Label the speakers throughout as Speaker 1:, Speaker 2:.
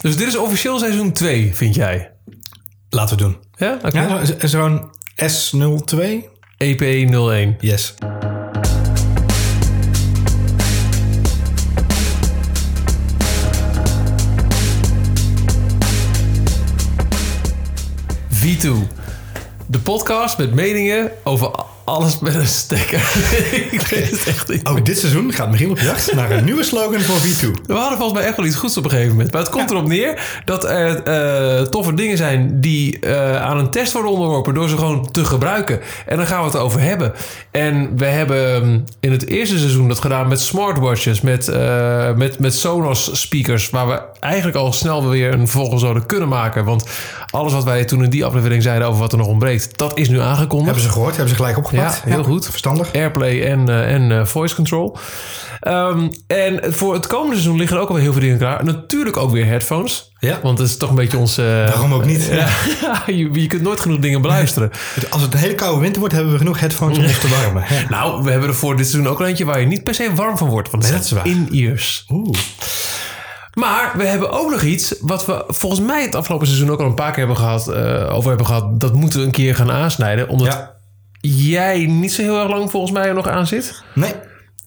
Speaker 1: Dus dit is officieel seizoen 2, vind jij?
Speaker 2: Laten we doen.
Speaker 1: Ja? Oké.
Speaker 2: Ja, zo- zo'n S02?
Speaker 1: EP01.
Speaker 2: Yes.
Speaker 1: V2. De podcast met meningen over alles met een stekker. ik weet het echt niet.
Speaker 2: Ook dit seizoen gaat Michiel op jacht naar een nieuwe slogan voor V2.
Speaker 1: We hadden volgens mij echt wel iets goeds op een gegeven moment. Maar het komt erop neer dat er eh, toffe dingen zijn die eh, aan een test worden onderworpen door ze gewoon te gebruiken. En daar gaan we het over hebben. En we hebben mm, in het eerste seizoen dat gedaan met smartwatches, met, eh, met, met Sonos speakers, waar we eigenlijk al snel weer een volgende zouden kunnen maken. Want alles wat wij toen in die aflevering zeiden over wat er nog ontbreekt, dat is nu aangekondigd.
Speaker 2: Hebben ze gehoord? Hebben ze gelijk opgepakt?
Speaker 1: Ja, heel goed.
Speaker 2: Verstandig.
Speaker 1: Airplay en, eh, en eh, voice control. Ehm, en voor het komende seizoen liggen er ook alweer heel veel dingen klaar. Natuurlijk ook weer headphones.
Speaker 2: Ja.
Speaker 1: Want het is toch een beetje ons... eh,
Speaker 2: Waarom ook niet?
Speaker 1: Ja, je, je kunt nooit genoeg dingen beluisteren.
Speaker 2: Als het een hele koude winter wordt, hebben we genoeg headphones om ons te warmen. Ja.
Speaker 1: Nou, we hebben er voor dit seizoen ook eentje waar je niet per se warm van wordt. Want
Speaker 2: Nee,
Speaker 1: het
Speaker 2: dat is waar.
Speaker 1: in-ears.
Speaker 2: Oeh.
Speaker 1: Maar we hebben ook nog iets wat we volgens mij het afgelopen seizoen ook al een paar keer hebben gehad, eh, over hebben gehad. Dat moeten we een keer gaan aansnijden. Omdat
Speaker 2: Ja.
Speaker 1: Jij niet zo heel erg lang volgens mij er nog aan zit.
Speaker 2: Nee.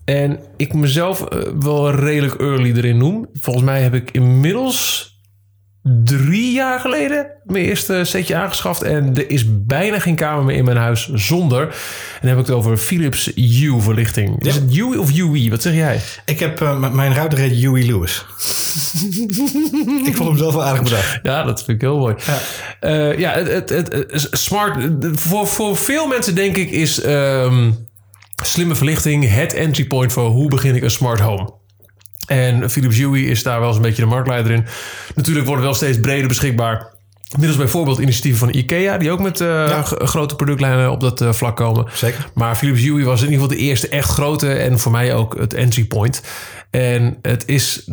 Speaker 1: En ik mezelf eh, wel redelijk early erin noem. Volgens mij heb ik inmiddels drie jaar geleden mijn eerste setje aangeschaft. En er is bijna geen kamer meer in mijn huis zonder. En dan heb ik het over Philips Hue verlichting. Is het Hue of Hue? Wat zeg jij?
Speaker 2: Ik heb eh, mijn router heet Huey Lewis. ik vond hem zelf wel aardig bedacht.
Speaker 1: Ja, dat vind ik heel mooi. Ja, ja het, het, smart. Voor, voor veel mensen denk ik is ehm, slimme verlichting het entry point voor hoe begin ik een smart home. En Philips Hue is daar wel eens een beetje de marktleider in. Natuurlijk worden wel steeds breder beschikbaar. Middels bijvoorbeeld initiatieven van IKEA, die ook met eh, grote productlijnen op dat eh, vlak komen.
Speaker 2: Zeker.
Speaker 1: Maar Philips Hue was in ieder geval de eerste echt grote en voor mij ook het entry point. En het is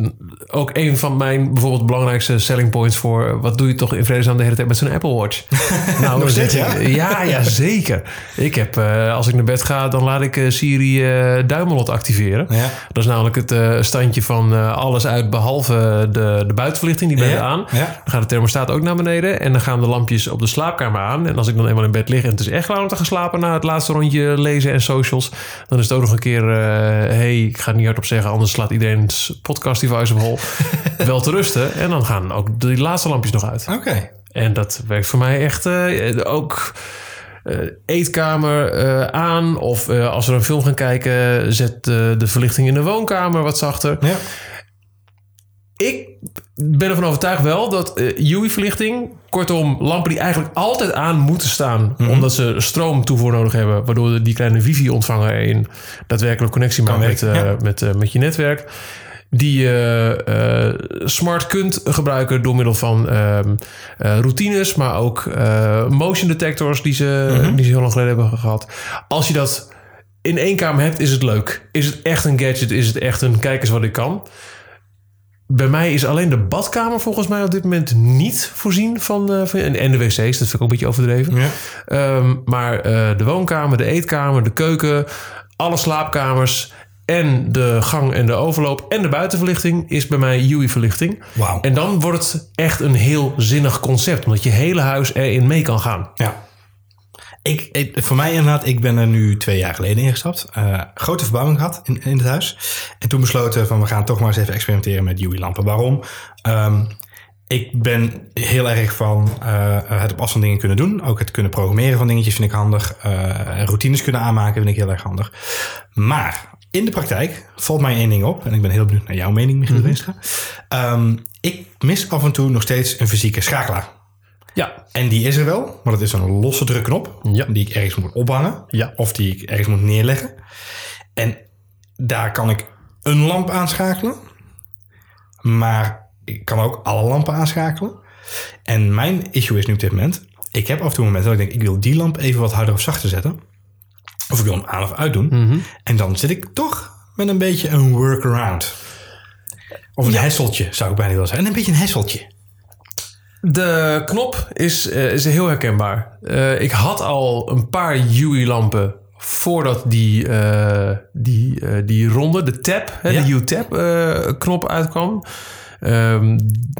Speaker 1: ook een van mijn bijvoorbeeld belangrijkste selling points voor wat doe je toch in vredesnaam de hele tijd met zo'n Apple Watch? nou,
Speaker 2: Nog steeds,
Speaker 1: ik- ja, ja, zeker. Ik heb, eh, als ik naar bed ga, dan laat ik eh, Siri eh duimelot activeren.
Speaker 2: Ja.
Speaker 1: Dat is namelijk het eh, standje van eh, alles uit behalve de, de buitenverlichting, die blijft
Speaker 2: Ja,
Speaker 1: aan. Dan gaat de thermostaat ook naar beneden en dan gaan de lampjes op de slaapkamer aan. En als ik dan eenmaal in bed lig en het is echt klaar om te gaan slapen na het laatste rondje lezen en socials, dan is het ook nog een keer, eh, hey, ik ga het niet hardop zeggen, anders slaat iedereen's podcast device op hol, wel te rusten. En dan gaan ook die laatste lampjes nog uit.
Speaker 2: Oké.
Speaker 1: En dat werkt voor mij echt eh, ook eh, eetkamer aan. Of als we een film gaan kijken, zet de verlichting in de woonkamer wat zachter.
Speaker 2: Ja.
Speaker 1: Ik ben ervan overtuigd wel dat eh UI-verlichting, kortom, lampen die eigenlijk altijd aan moeten staan, omdat ze stroomtoevoer nodig hebben, waardoor die kleine wifi-ontvanger in daadwerkelijk connectie maakt met, eh,
Speaker 2: ja.
Speaker 1: met, eh, met je netwerk. Die je eh, smart kunt gebruiken door middel van ehm, eh, routines, maar ook motion detectors die ze, die ze heel lang geleden hebben gehad. Als je dat in één kamer hebt, is het leuk. Is het echt een gadget? Is het echt een kijk eens wat ik kan? Bij mij is alleen de badkamer volgens mij op dit moment niet voorzien van... eh, van en en de wc's, dat vind ik ook een beetje overdreven.
Speaker 2: Ja.
Speaker 1: Ehm, maar eh, de woonkamer, de eetkamer, de keuken, alle slaapkamers... en de gang en de overloop en de buitenverlichting is bij mij UI-verlichting. En dan wordt het echt een heel zinnig concept... omdat je hele huis erin mee kan gaan.
Speaker 2: Ja. Ik, ik- voor mij inderdaad, ik ben er nu twee jaar geleden ingestapt. Eh, grote verbouwing gehad in, in het huis. En toen besloten van we gaan toch maar eens even experimenteren met UV-lampen. Waarom? Ehm, ik ben heel erg van eh, het op afstand dingen kunnen doen. Ook het kunnen programmeren van dingetjes vind ik handig. Eh, routines kunnen aanmaken vind ik heel erg handig. Maar in de praktijk valt mij één ding op. En ik ben heel benieuwd naar jouw mening, Michiel Winstra. Ehm, ik mis af en toe nog steeds een fysieke schakelaar.
Speaker 1: Ja,
Speaker 2: En die is er wel, maar dat is een losse drukknop.
Speaker 1: Ja.
Speaker 2: Die ik ergens moet ophangen.
Speaker 1: Ja.
Speaker 2: Of die ik ergens moet neerleggen. En daar kan ik een lamp aanschakelen. Maar ik kan ook alle lampen aanschakelen. En mijn issue is nu op dit moment... Ik heb af en toe momenten dat ik denk... ik wil die lamp even wat harder of zachter zetten. Of ik wil hem aan of uit doen. En dan zit ik toch met een beetje een workaround. Of een hesseltje, zou ik bijna willen zeggen. En een beetje een hesseltje.
Speaker 1: De knop is, eh, is heel herkenbaar. Eh, ik had al een paar UI-lampen voordat die, eh, die, die ronde, de tab,
Speaker 2: Ja.
Speaker 1: de U-tab eh, knop uitkwam. Ehm,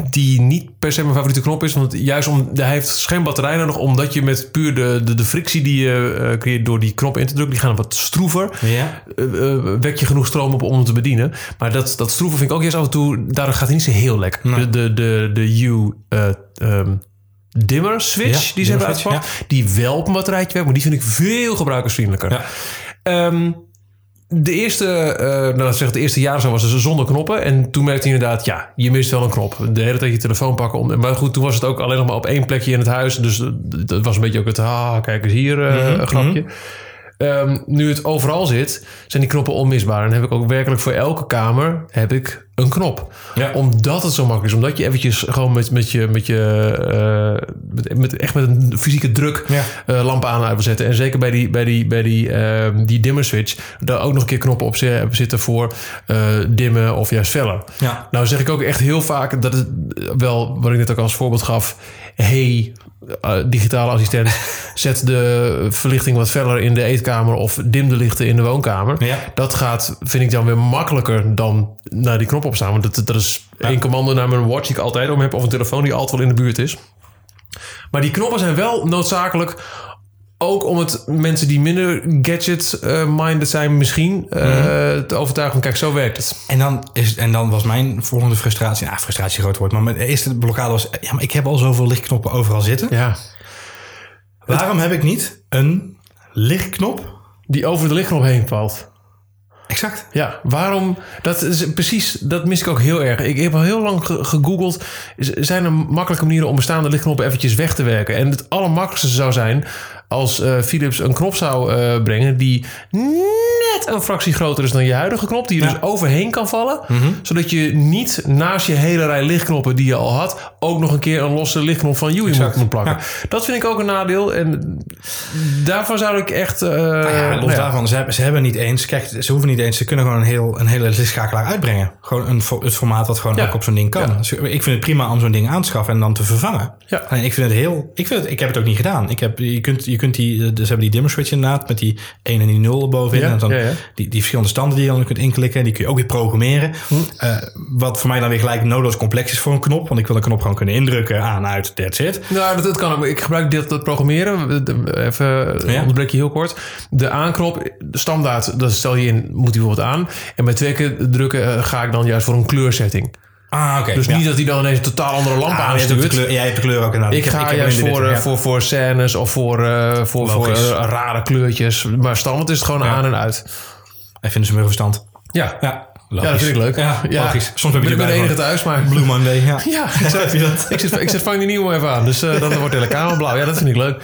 Speaker 1: die niet per se mijn favoriete knop is. Want juist om, hij heeft geen batterij nodig, omdat je met puur de, de, de frictie die je eh, creëert door die knop in te drukken, die gaan wat stroever.
Speaker 2: Ja.
Speaker 1: Eh, eh, wek je genoeg stroom op om hem te bedienen. Maar dat, dat stroeven vind ik ook juist af en toe, daardoor gaat hij niet zo heel lekker.
Speaker 2: Nee.
Speaker 1: De, de, de, de U eh, ehm, dimmer switch
Speaker 2: Ja,
Speaker 1: die ze hebben uitgebracht, die wel op een batterijtje werkt, maar die vind ik veel gebruikersvriendelijker.
Speaker 2: Ja.
Speaker 1: Ehm, de eerste, eh nou, we zeggen, de eerste jaren zo was het zonder knoppen. En toen merkte je inderdaad, ja, je mist wel een knop. De hele tijd je telefoon pakken. Om, maar goed, toen was het ook alleen nog maar op één plekje in het huis. Dus eh, dat was een beetje ook het, ah, kijk eens hier,
Speaker 2: Mhm,
Speaker 1: grapje. Ehm, nu het overal zit, zijn die knoppen onmisbaar. En heb ik ook werkelijk voor elke kamer heb ik een knop.
Speaker 2: Ja.
Speaker 1: Omdat het zo makkelijk is. Omdat je eventjes gewoon met, met je, met je eh, met, met, echt met een fysieke druk
Speaker 2: Ja.
Speaker 1: eh, lampen aan en uit wil zetten. En zeker bij die, bij die, bij die, ehm, die dimmer switch, daar ook nog een keer knoppen op zi- zitten voor eh, dimmen of juist feller.
Speaker 2: Ja.
Speaker 1: Nou zeg ik ook echt heel vaak dat het wel, wat ik net ook als voorbeeld gaf, hey, eh, digitale assistent, zet de verlichting wat feller in de eetkamer of dim de lichten in de woonkamer.
Speaker 2: Ja.
Speaker 1: Dat gaat, vind ik dan weer makkelijker dan naar die knop opstaan. Want dat, dat is één commando naar mijn watch die ik altijd om heb of een telefoon die altijd wel in de buurt is. Maar die knoppen zijn wel noodzakelijk. Ook om het mensen die minder gadget-minded zijn, misschien eh, te overtuigen. van, Kijk, zo werkt het.
Speaker 2: En dan, is, en dan was mijn volgende frustratie... Ja, frustratie groot woord. Maar mijn eerste blokkade was... Ja, maar ik heb al zoveel lichtknoppen overal zitten.
Speaker 1: Ja.
Speaker 2: Waarom heb ik niet een lichtknop?
Speaker 1: Die over de lichtknop heen valt.
Speaker 2: Exact.
Speaker 1: Ja, waarom? Dat is precies, dat mis ik ook heel erg. Ik heb al heel lang ge- gegoogeld. Zijn er makkelijke manieren om bestaande lichtknoppen eventjes weg te werken? En het allermakkelijkste zou zijn als eh, Philips een knop zou eh, brengen die net een fractie groter is dan je huidige knop, die je
Speaker 2: Ja.
Speaker 1: dus overheen kan vallen, zodat je niet naast je hele rij lichtknoppen die je al had, ook nog een keer een losse lichtknop van moet,
Speaker 2: Exact.
Speaker 1: moet plakken. Dat vind ik ook een nadeel en daarvan zou ik echt.
Speaker 2: ja, los
Speaker 1: nou
Speaker 2: daarvan, ze hebben, ze hebben niet eens... Kijk, ze hoeven niet eens... Ze kunnen gewoon een, heel, een hele lichtschakelaar uitbrengen. Gewoon een, het formaat wat gewoon ook op zo'n ding kan. Dus ik vind het prima om zo'n ding aan te schaffen en dan te vervangen.
Speaker 1: Ja.
Speaker 2: Alleen ik vind het heel... Ik, vind het, ik heb het ook niet gedaan. Ik heb, je, kunt, je kunt die... Dus hebben die dimmer switch inderdaad met die 1 en die 0 erbovenin.
Speaker 1: Ja,
Speaker 2: en dan
Speaker 1: ja, ja.
Speaker 2: Die, die verschillende standen die je dan kunt inklikken. Die kun je ook weer programmeren.
Speaker 1: Hm.
Speaker 2: Eh, wat voor mij dan weer gelijk noodloos complex is voor een knop. Want ik wil een knop gewoon kunnen indrukken. Aan, uit, that's it.
Speaker 1: Nou, dat, dat kan ook. Ik gebruik dit dat programmeren. Even
Speaker 2: Ja.
Speaker 1: onderbreek je heel kort. De aanknop, de standaard, dat stel je in, moet hij bijvoorbeeld aan. En bij twee keer drukken eh, ga ik dan juist voor een kleursetting.
Speaker 2: Ah, oké.
Speaker 1: Dus
Speaker 2: ja.
Speaker 1: niet dat hij dan ineens een totaal andere lamp
Speaker 2: Ah, jij, hebt ook de
Speaker 1: aanstuurt.
Speaker 2: kleur, jij hebt de kleur ook inderdaad.
Speaker 1: Ik
Speaker 2: heb-
Speaker 1: ga
Speaker 2: heb
Speaker 1: juist voor, eh,
Speaker 2: ja.
Speaker 1: voor, voor scènes of voor, eh, voor, voor eh, rare kleurtjes. Maar standaard is het gewoon aan en uit.
Speaker 2: Hij vindt ze meer verstand.
Speaker 1: Ja.
Speaker 2: Ja,
Speaker 1: ja, dat vind ik leuk.
Speaker 2: Ja, logisch. Soms heb je
Speaker 1: ben ik ben de enige thuis, maar...
Speaker 2: Blue Monday, ja.
Speaker 1: Ja, ik zet, ik zet, ik zet the Nemo even aan. Dus eh, dan wordt de hele kamer blauw. Ja, dat vind ik leuk.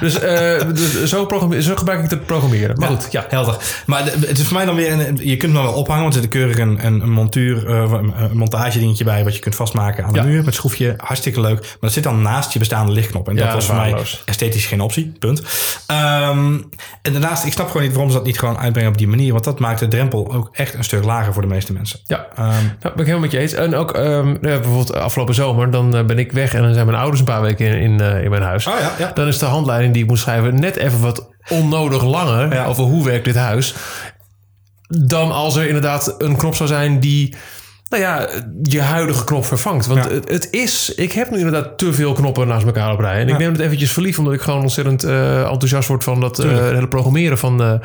Speaker 1: Dus, eh, dus zo, zo gebruik ik het te programmeren. Maar goed, ja.
Speaker 2: helder. Maar het is voor mij dan weer... Een, je kunt hem wel ophangen, want er zit keurig een, een, een montuur... eh, een montage dingetje bij... wat je kunt vastmaken aan de
Speaker 1: Ja.
Speaker 2: muur met schroefje. Hartstikke leuk. Maar dat zit dan naast je bestaande lichtknop. En
Speaker 1: Ja,
Speaker 2: dat was voor mij esthetisch geen optie. Punt. Ehm, en daarnaast, ik snap gewoon niet waarom ze dat niet gewoon uitbrengen op die manier. Want dat maakt de drempel ook echt een stuk lager voor de meeste mensen.
Speaker 1: Ja, nou, ben ik helemaal met je eens. En ook ja, bijvoorbeeld afgelopen zomer, dan eh, ben ik weg en dan zijn mijn ouders een paar weken in, in, eh, in mijn huis.
Speaker 2: Oh ja, ja.
Speaker 1: Dan is de handleiding die ik moet schrijven net even wat onnodig langer
Speaker 2: Ja.
Speaker 1: over hoe werkt dit huis. Dan als er inderdaad een knop zou zijn die, nou ja, je huidige knop vervangt. Want
Speaker 2: Ja.
Speaker 1: het, het is, ik heb nu inderdaad te veel knoppen naast elkaar op rij. En ik neem het eventjes verliefd, omdat ik gewoon ontzettend eh, enthousiast word van dat eh, hele programmeren van eh, en,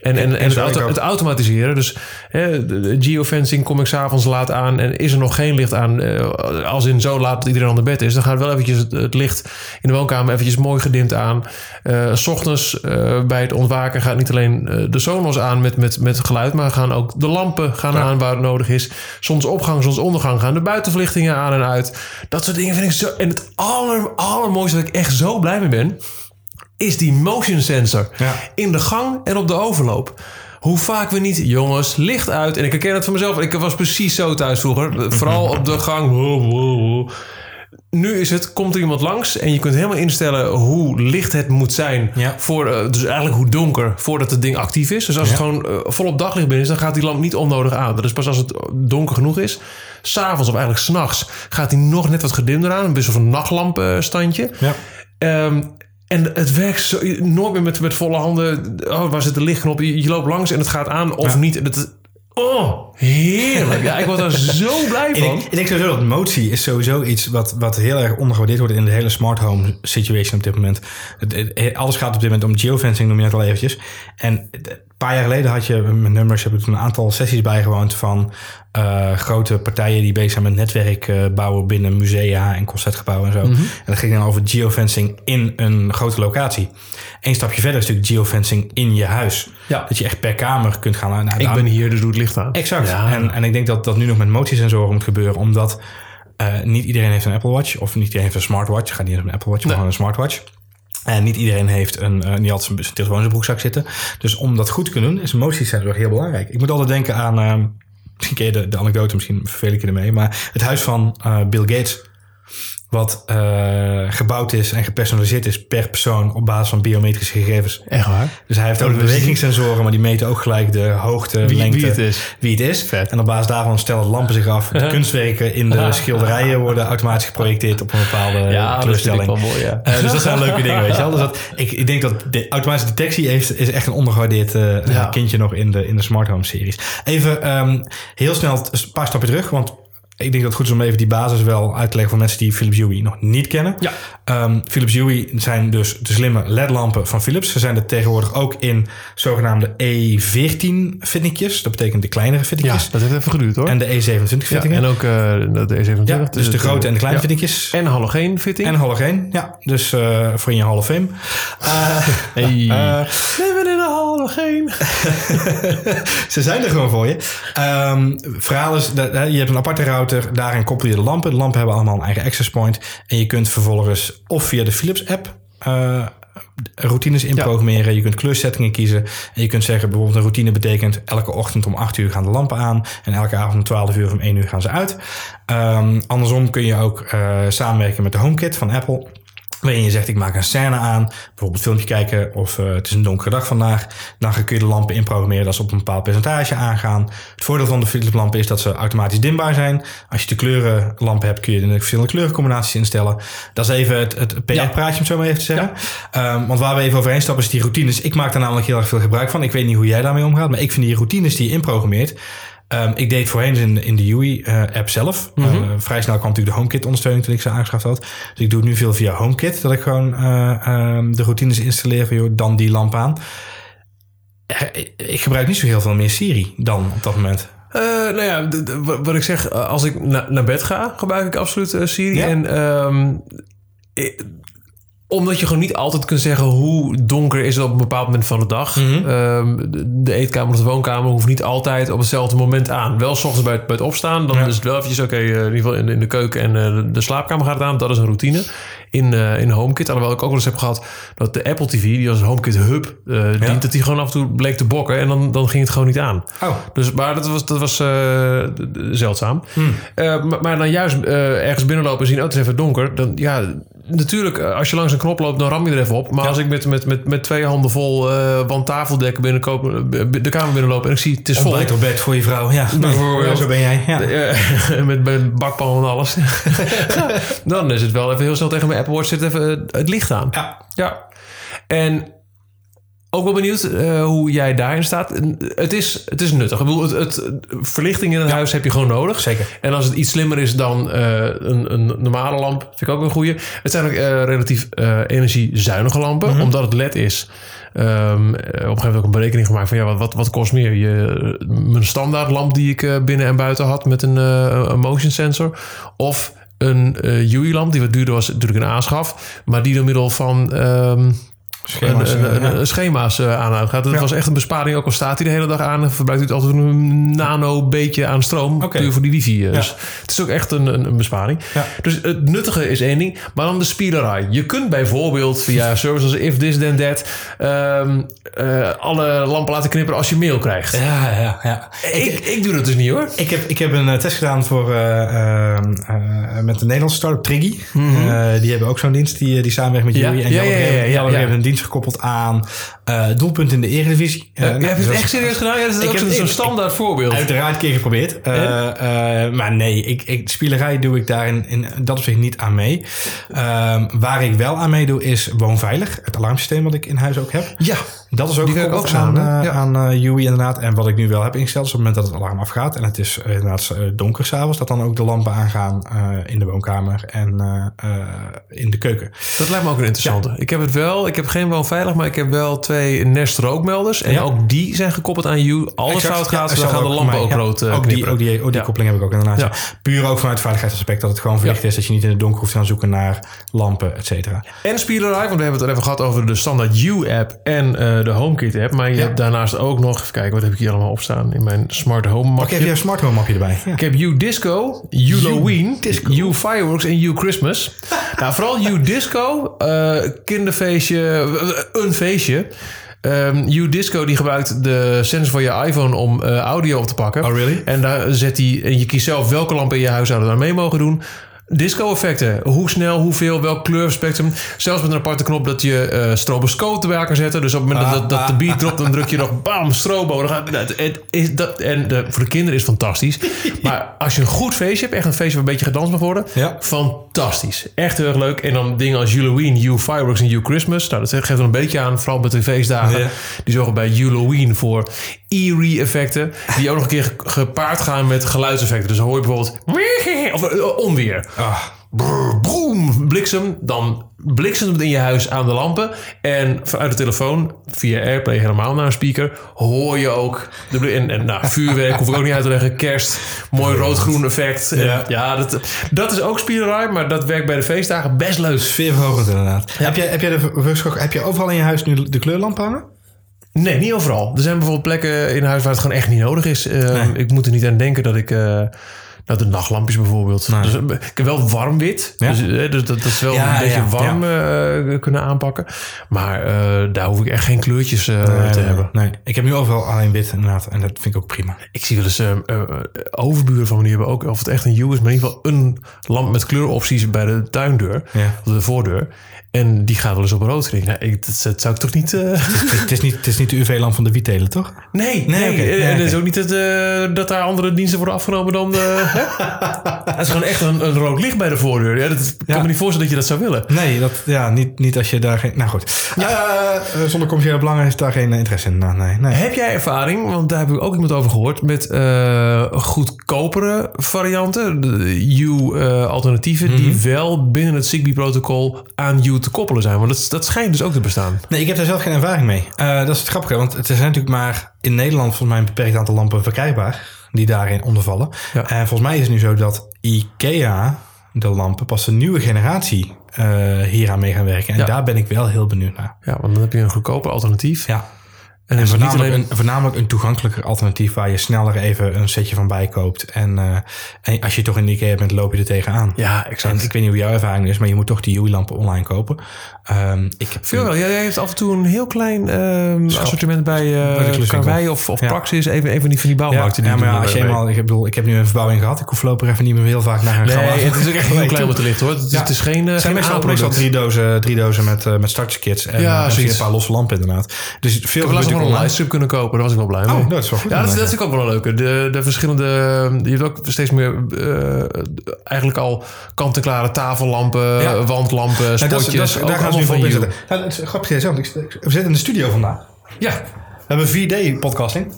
Speaker 1: en, en, het, auto- automatiseren. Dus hè, de, de geofencing kom ik s'avonds laat aan en is er nog geen licht aan, als in zo laat dat iedereen aan de bed is, dan gaat wel eventjes het, het licht in de woonkamer eventjes mooi gedimd aan. S ochtends bij het ontwaken gaat niet alleen de Sonos aan met, met, met geluid, maar gaan ook de lampen gaan aan waar het nodig is. Zonsopgang, zonsondergang gaan de buitenverlichtingen aan en uit. Dat soort dingen vind ik zo. En het aller, allermooiste dat ik echt zo blij mee ben, is die motion sensor
Speaker 2: Ja.
Speaker 1: in de gang en op de overloop. Hoe vaak we niet, jongens, licht uit. En ik herken het van mezelf. Ik was precies zo thuis vroeger. Vooral op de gang. Nu is het, komt er iemand langs en je kunt helemaal instellen hoe licht het moet zijn.
Speaker 2: Ja.
Speaker 1: Voor, eh, dus eigenlijk hoe donker voordat het ding actief is. Dus als het gewoon eh, volop daglicht binnen is, dan gaat die lamp niet onnodig aan. Dat is pas als het donker genoeg is. S'avonds of eigenlijk s'nachts gaat hij nog net wat gedimder aan. Een beetje van een nachtlampstandje.
Speaker 2: ja.
Speaker 1: Ehm, en het werkt zo, nooit meer met, met volle handen. Oh, waar zit de lichtknop? Je, je loopt langs en het gaat aan of
Speaker 2: Ja.
Speaker 1: niet. Het, Oh, heerlijk. Ja, ik word er zo blij van.
Speaker 2: ik denk sowieso dat motie is sowieso iets wat, wat heel erg ondergewaardeerd wordt in de hele smart home situation op dit moment. Het- het- alles gaat op dit moment om geofencing, noem je net al eventjes. En een paar jaar geleden had je met nummers, heb ik een aantal sessies bijgewoond van eh, grote partijen die bezig zijn met netwerk eh, bouwen binnen musea en concertgebouwen en zo. En dat ging dan over geofencing in een grote locatie. Eén stapje verder is natuurlijk geofencing in je huis.
Speaker 1: Ja.
Speaker 2: Dat je echt per kamer kunt gaan. Nou,
Speaker 1: Ik ben hier, dus doe het licht aan.
Speaker 2: Exact.
Speaker 1: Ja.
Speaker 2: En, en ik denk dat dat nu nog met motiesensoren moet gebeuren, omdat niet iedereen heeft een Apple Watch of niet iedereen heeft een smartwatch. Het gaat niet eens een Apple Watch, maar gewoon een smartwatch. En niet iedereen heeft een, eh, niet altijd zijn telefoon in zijn broekzak zitten. Dus om dat goed te kunnen doen, is een motiesensor heel belangrijk. Ik moet altijd denken aan, eh, misschien ken de, de anekdote, misschien vervel ik je ermee, maar het huis van eh, Bill Gates. Wat eh, gebouwd is en gepersonaliseerd is per persoon op basis van biometrische gegevens.
Speaker 1: Echt waar?
Speaker 2: Dus hij heeft ook
Speaker 1: Oh, dat
Speaker 2: bewegingssensoren, maar die meten ook gelijk de hoogte,
Speaker 1: Wie-
Speaker 2: lengte,
Speaker 1: wie het is.
Speaker 2: wie het is.
Speaker 1: Vet.
Speaker 2: En op basis daarvan stellen lampen zich af. De kunstwerken in de schilderijen worden automatisch geprojecteerd op een bepaalde
Speaker 1: Ja, dat
Speaker 2: kleurstelling.
Speaker 1: wel mooi, ja.
Speaker 2: Eh, dus dat zijn leuke dingen, weet je wel. Dus dat, ik, ik denk dat de automatische detectie is, is echt een ondergewaardeerd eh,
Speaker 1: Ja.
Speaker 2: kindje nog in de, in de smart home series. Even ehm, heel snel een paar stappen terug, want ik denk dat het goed is om even die basis wel uit te leggen voor mensen die Philips Hue nog niet kennen.
Speaker 1: Ja.
Speaker 2: Ehm, Philips Hue zijn dus de slimme LED-lampen van Philips. Ze zijn er tegenwoordig ook in zogenaamde E14 fittingjes. Dat betekent de kleinere
Speaker 1: Ja,
Speaker 2: fittingjes.
Speaker 1: dat heeft even geduurd hoor.
Speaker 2: En de E27
Speaker 1: ja,
Speaker 2: fittingen.
Speaker 1: en ook eh, de E27.
Speaker 2: Ja, dus de grote en de kleine
Speaker 1: ja.
Speaker 2: fittingjes.
Speaker 1: En halogeen fitting.
Speaker 2: En halogeen, ja. Dus eh, voor in je Hall of Fame. Eh,
Speaker 1: hey. Leven in de halogeen.
Speaker 2: ze zijn er gewoon voor je. Ehm verhaal is, dat, je hebt een aparte router, daarin koppel je de lampen. De lampen hebben allemaal een eigen access point. En je kunt vervolgens of via de Philips app eh, routines inprogrammeren. Je kunt kleursettingen kiezen. En je kunt zeggen, bijvoorbeeld een routine betekent... elke ochtend om 8 uur gaan de lampen aan. En elke avond om 12 uur of om 1 uur gaan ze uit. Ehm, andersom kun je ook eh, samenwerken met de HomeKit van Apple... Waarin je zegt, ik maak een scène aan. Bijvoorbeeld een filmpje kijken of eh, het is een donkere dag vandaag. Dan kun je de lampen inprogrammeren dat ze op een bepaald percentage aangaan. Het voordeel van de Philips lampen is dat ze automatisch dimbaar zijn. Als je de kleurenlampen hebt kun je de verschillende kleurencombinaties instellen. Dat is even het, het PR-praatje om het zo maar even te zeggen. Ehm, want waar we even overheen stappen is die routines. Ik maak daar namelijk heel erg veel gebruik van. Ik weet niet hoe jij daarmee omgaat. Maar ik vind die routines die je inprogrammeert... Ehm, ik deed voorheen in, in de UI-app zelf. Eh, vrij snel kwam natuurlijk de HomeKit-ondersteuning toen ik ze aangeschaft had. Dus ik doe het nu veel via HomeKit. Dat ik gewoon eh, ehm, de routines installeer van joh, dan die lamp aan. Eh, ik gebruik niet zo heel veel meer Siri dan op dat moment.
Speaker 1: Eh, nou ja, wat ik zeg, eh, als ik na- naar bed ga, gebruik ik absoluut eh, Siri.
Speaker 2: Ja.
Speaker 1: En ehm, ik- omdat je gewoon niet altijd kunt zeggen hoe donker is het op een bepaald moment van de dag.
Speaker 2: Mhm.
Speaker 1: Ehm, de, de eetkamer of de woonkamer hoeft niet altijd op hetzelfde moment aan. Wel s ochtends bij het, bij het opstaan, dan
Speaker 2: Ja.
Speaker 1: is het wel eventjes oké, eh, in ieder geval in, de- in de keuken en eh, de, de slaapkamer gaat het aan. Dat is een routine in, eh in HomeKit. Alhoewel ik ook wel eens heb gehad dat de Apple TV, die als HomeKit Hub eh, dient, dat die gewoon af en toe bleek te bokken en dan, dan ging het gewoon niet aan.
Speaker 2: Oh,
Speaker 1: Dus, maar dat was, dat was eh, zeldzaam. Eh, maar, maar dan juist ergens binnenlopen en zien, oh, het is even donker. Dan, ja, natuurlijk, als je langs een knop loopt, dan ram je er even op. Maar als ik met, met, met, met twee handen vol eh wandtafeldekken binnenkoop, de kamer binnenloop en ik zie, het is vol.
Speaker 2: ontbijt op bed voor je vrouw. Ja,
Speaker 1: Bijvoorbeeld.
Speaker 2: zo ben jij. Ja.
Speaker 1: Met, met bakpan en alles. dan is het wel even heel snel tegen mijn Apple Watch zit even eh, het licht aan.
Speaker 2: Ja.
Speaker 1: Ja. En ook wel benieuwd eh, hoe jij daarin staat. Het is, het is nuttig. Ik bedoel, het, het, verlichting in een huis heb je gewoon nodig.
Speaker 2: Zeker.
Speaker 1: En als het iets slimmer is dan eh, een, een normale lamp, vind ik ook een goede. Het zijn ook relatief energiezuinige lampen,
Speaker 2: Mhm.
Speaker 1: omdat het LED is. Eh, op een gegeven moment ook een berekening gemaakt van ja, wat, wat, wat kost meer? Je, mijn standaard lamp die ik binnen en buiten had met een, een motion sensor. Of een eh UI-lamp die wat duurder was, natuurlijk een aanschaf. Maar die door middel van ehm,
Speaker 2: Schema's,
Speaker 1: een, een,
Speaker 2: eh,
Speaker 1: een- een schema's eh, aan. Dat
Speaker 2: Ja.
Speaker 1: was echt een besparing. Ook al staat hij de hele dag aan, en verbruikt hij altijd een nano beetje aan stroom. Puur voor die wifi. eh. Dus het is ook echt een, een, een besparing. Dus het nuttige is één ding, maar dan de spielerij. Je kunt bijvoorbeeld via services als if this then that ehm, eh, alle lampen laten knipperen als je mail krijgt.
Speaker 2: Ja, ja, ja.
Speaker 1: Ik, ik doe dat dus niet hoor.
Speaker 2: Ik heb, ik heb een test gedaan voor, eh, eh, eh, met de Nederlandse start-up Triggy. Eh, die hebben ook zo'n dienst die, die samenwerkt met
Speaker 1: Mhm.
Speaker 2: Jullie. En
Speaker 1: ja, ja, ja, ja,
Speaker 2: een dienst gekoppeld aan Eh, doelpunt in de Eredivisie. Uh,
Speaker 1: je hebt het echt serieus gedaan? Ja, dat is ook zo'n standaard voorbeeld.
Speaker 2: Uiteraard een keer geprobeerd. maar nee, ik, ik, spielerij doe ik daar in, in dat opzicht niet aan mee. Ehm, waar ik wel aan meedoe is Woonveilig. Het alarmsysteem wat ik in huis ook heb.
Speaker 1: Ja.
Speaker 2: Dat is ook,
Speaker 1: die ook
Speaker 2: aan, ja. aan UI inderdaad. En wat ik nu wel heb ingesteld is op het moment dat het alarm afgaat... en het is inderdaad donker s'avonds... dat dan ook de lampen aangaan in de woonkamer en in de keuken.
Speaker 1: Dat lijkt me ook een interessante. Ik heb het wel, ik heb geen woonveilig, maar ik heb wel twee Nest rookmelders. En ook die zijn gekoppeld aan you. Alles exact, fout gaat, ja, dan gaan de lampen ook rood uh,
Speaker 2: ook die, ook die, ook die koppeling heb ik ook inderdaad. Puur ook vanuit veiligheidsaspect dat het gewoon verlicht is. Dat je niet in het donker hoeft te gaan zoeken naar lampen, et cetera.
Speaker 1: En spielerij, want we hebben het even gehad over de standaard You-app en uh, de HomeKit app. Maar je hebt daarnaast ook nog, even kijken, wat heb ik hier allemaal op staan in mijn smart home mapje.
Speaker 2: Oké, heb je een smart home mapje erbij.
Speaker 1: Ik heb You Disco, You Halloween, You Fireworks en You Christmas. nou, vooral You Disco, uh, kinderfeestje, een feestje. Um, U-Disco die gebruikt de sensor van je iPhone om uh, audio op te pakken.
Speaker 2: Oh, really?
Speaker 1: En daar zet hij, en je kiest zelf welke lampen in je huishouden daar mee mogen doen. Disco-effecten. Hoe snel, hoeveel, welk kleurspectrum. Zelfs met een aparte knop dat je uh, stroboscoop erbij kan zetten. Dus op het moment dat, dat, de beat dropt, dan druk je nog bam, strobo. Dan gaat, het, is dat, en de, voor de kinderen is het fantastisch. Maar als je een goed feestje hebt, echt een feestje waar een beetje gedanst mag worden.
Speaker 2: Ja.
Speaker 1: Fantastisch. Echt heel erg leuk. En dan dingen als Halloween, You Fireworks en You Christmas. Nou, dat geeft er een beetje aan, vooral met de feestdagen. Die zorgen bij Halloween voor eerie effecten. Die ook nog een keer gepaard gaan met geluidseffecten. Dus dan hoor je bijvoorbeeld... Of uh, onweer.
Speaker 2: Ah.
Speaker 1: Brrr, boom, bliksem. Dan bliksemt het in je huis aan de lampen. En vanuit de telefoon, via AirPlay helemaal naar een speaker... hoor je ook... De, en, en nou, vuurwerk hoef ik ook niet uit te leggen. Kerst, mooi rood-groen effect. Ja, ja dat, dat is ook spielerij, maar dat werkt bij de feestdagen best leuk.
Speaker 2: Sfeerverhogend inderdaad. Heb, jij, heb, jij de, heb je overal in je huis nu de kleurlamp hangen?
Speaker 1: Nee, niet overal. Er zijn bijvoorbeeld plekken in huis waar het gewoon echt niet nodig is. Uh, Ik moet er niet aan denken dat ik... Uh, nou, de nachtlampjes bijvoorbeeld. Dus, ik heb wel warm wit. Ja? Dus, dus dat, dat is wel ja, een beetje warm uh, kunnen aanpakken. Maar daar hoef ik echt geen kleurtjes nee, te hebben.
Speaker 2: Nee, ik heb nu overal alleen wit inderdaad. En dat vind ik ook prima.
Speaker 1: Ik zie wel eens overburen van me, die hebben ook, of het echt een U is, maar in ieder geval een lamp met kleuropties bij de tuindeur. Of de voordeur. En die gaat wel eens op rood Nou, ik, dat, zou ik toch niet... Uh...
Speaker 2: Het, is, niet... Het is niet de UV-lamp van de wietelen, toch?
Speaker 1: Nee, nee. nee, en het is ook niet dat, uh, dat daar andere diensten worden afgenomen dan... Uh, het is gewoon echt een, een, rood licht bij de voordeur. Ja, dat, ik kan me niet voorstellen dat je dat zou willen.
Speaker 2: Nee, dat, ja, niet, niet als je daar geen... Nou goed. Ja, zonder commerciële belangen is daar geen interesse in. Nou, nee, nee.
Speaker 1: Heb jij ervaring, want daar heb ik ook iemand over gehoord... met goedkopere varianten, de U-alternatieven... die mhm. wel binnen het Zigbee-protocol aan U te koppelen zijn. Want dat, dat schijnt dus ook te bestaan.
Speaker 2: Nee, ik heb daar zelf geen ervaring mee. Uh, dat is het grappige, want het zijn natuurlijk maar in Nederland volgens mij een beperkt aantal lampen verkrijgbaar die daarin ondervallen. Ja. En volgens mij is het nu zo dat IKEA de lampen pas een nieuwe generatie uh, hier aan mee gaan werken. En daar ben ik wel heel benieuwd naar.
Speaker 1: Ja, want dan heb je een goedkoper alternatief.
Speaker 2: Ja. En, en voornamelijk, alleen... een, voornamelijk een toegankelijker alternatief waar je sneller even een setje van bij koopt. En, uh, en als je toch in de IKEA bent, loop je er tegenaan.
Speaker 1: Ja, exact.
Speaker 2: En ik weet niet hoe jouw ervaring is, maar je moet toch die UI-lampen online kopen.
Speaker 1: Um, ik heb Veel wel. Jij heeft af en toe een heel klein um, assortiment bij uh, Karwei of, of ja. Praxis. Even, even van die, van die bouwmarkten.
Speaker 2: Ja, ja maar ja, als je eenmaal, ik, bedoel, ik heb nu een verbouwing gehad. Ik hoef voorlopig even niet meer heel vaak naar een
Speaker 1: nee, het is ook echt heel klein wat er ligt hoor. Het, is geen Het
Speaker 2: zijn meestal, drie dozen, drie dozen met, uh, met starterskits. En ja, uh, een paar losse lampen inderdaad. Dus veel
Speaker 1: nog een livestream kunnen kopen. Daar was ik wel blij mee.
Speaker 2: Oh, dat is wel goed.
Speaker 1: Ja, dat, dat is ook wel leuk. De, de verschillende... Je hebt ook steeds meer eigenlijk al kant-en-klare tafellampen, wandlampen, spotjes.
Speaker 2: Daar gaan we nu voor inzetten. Ja, het is grappig. We zitten in de studio vandaag.
Speaker 1: Ja.
Speaker 2: We hebben 4D-podcasting.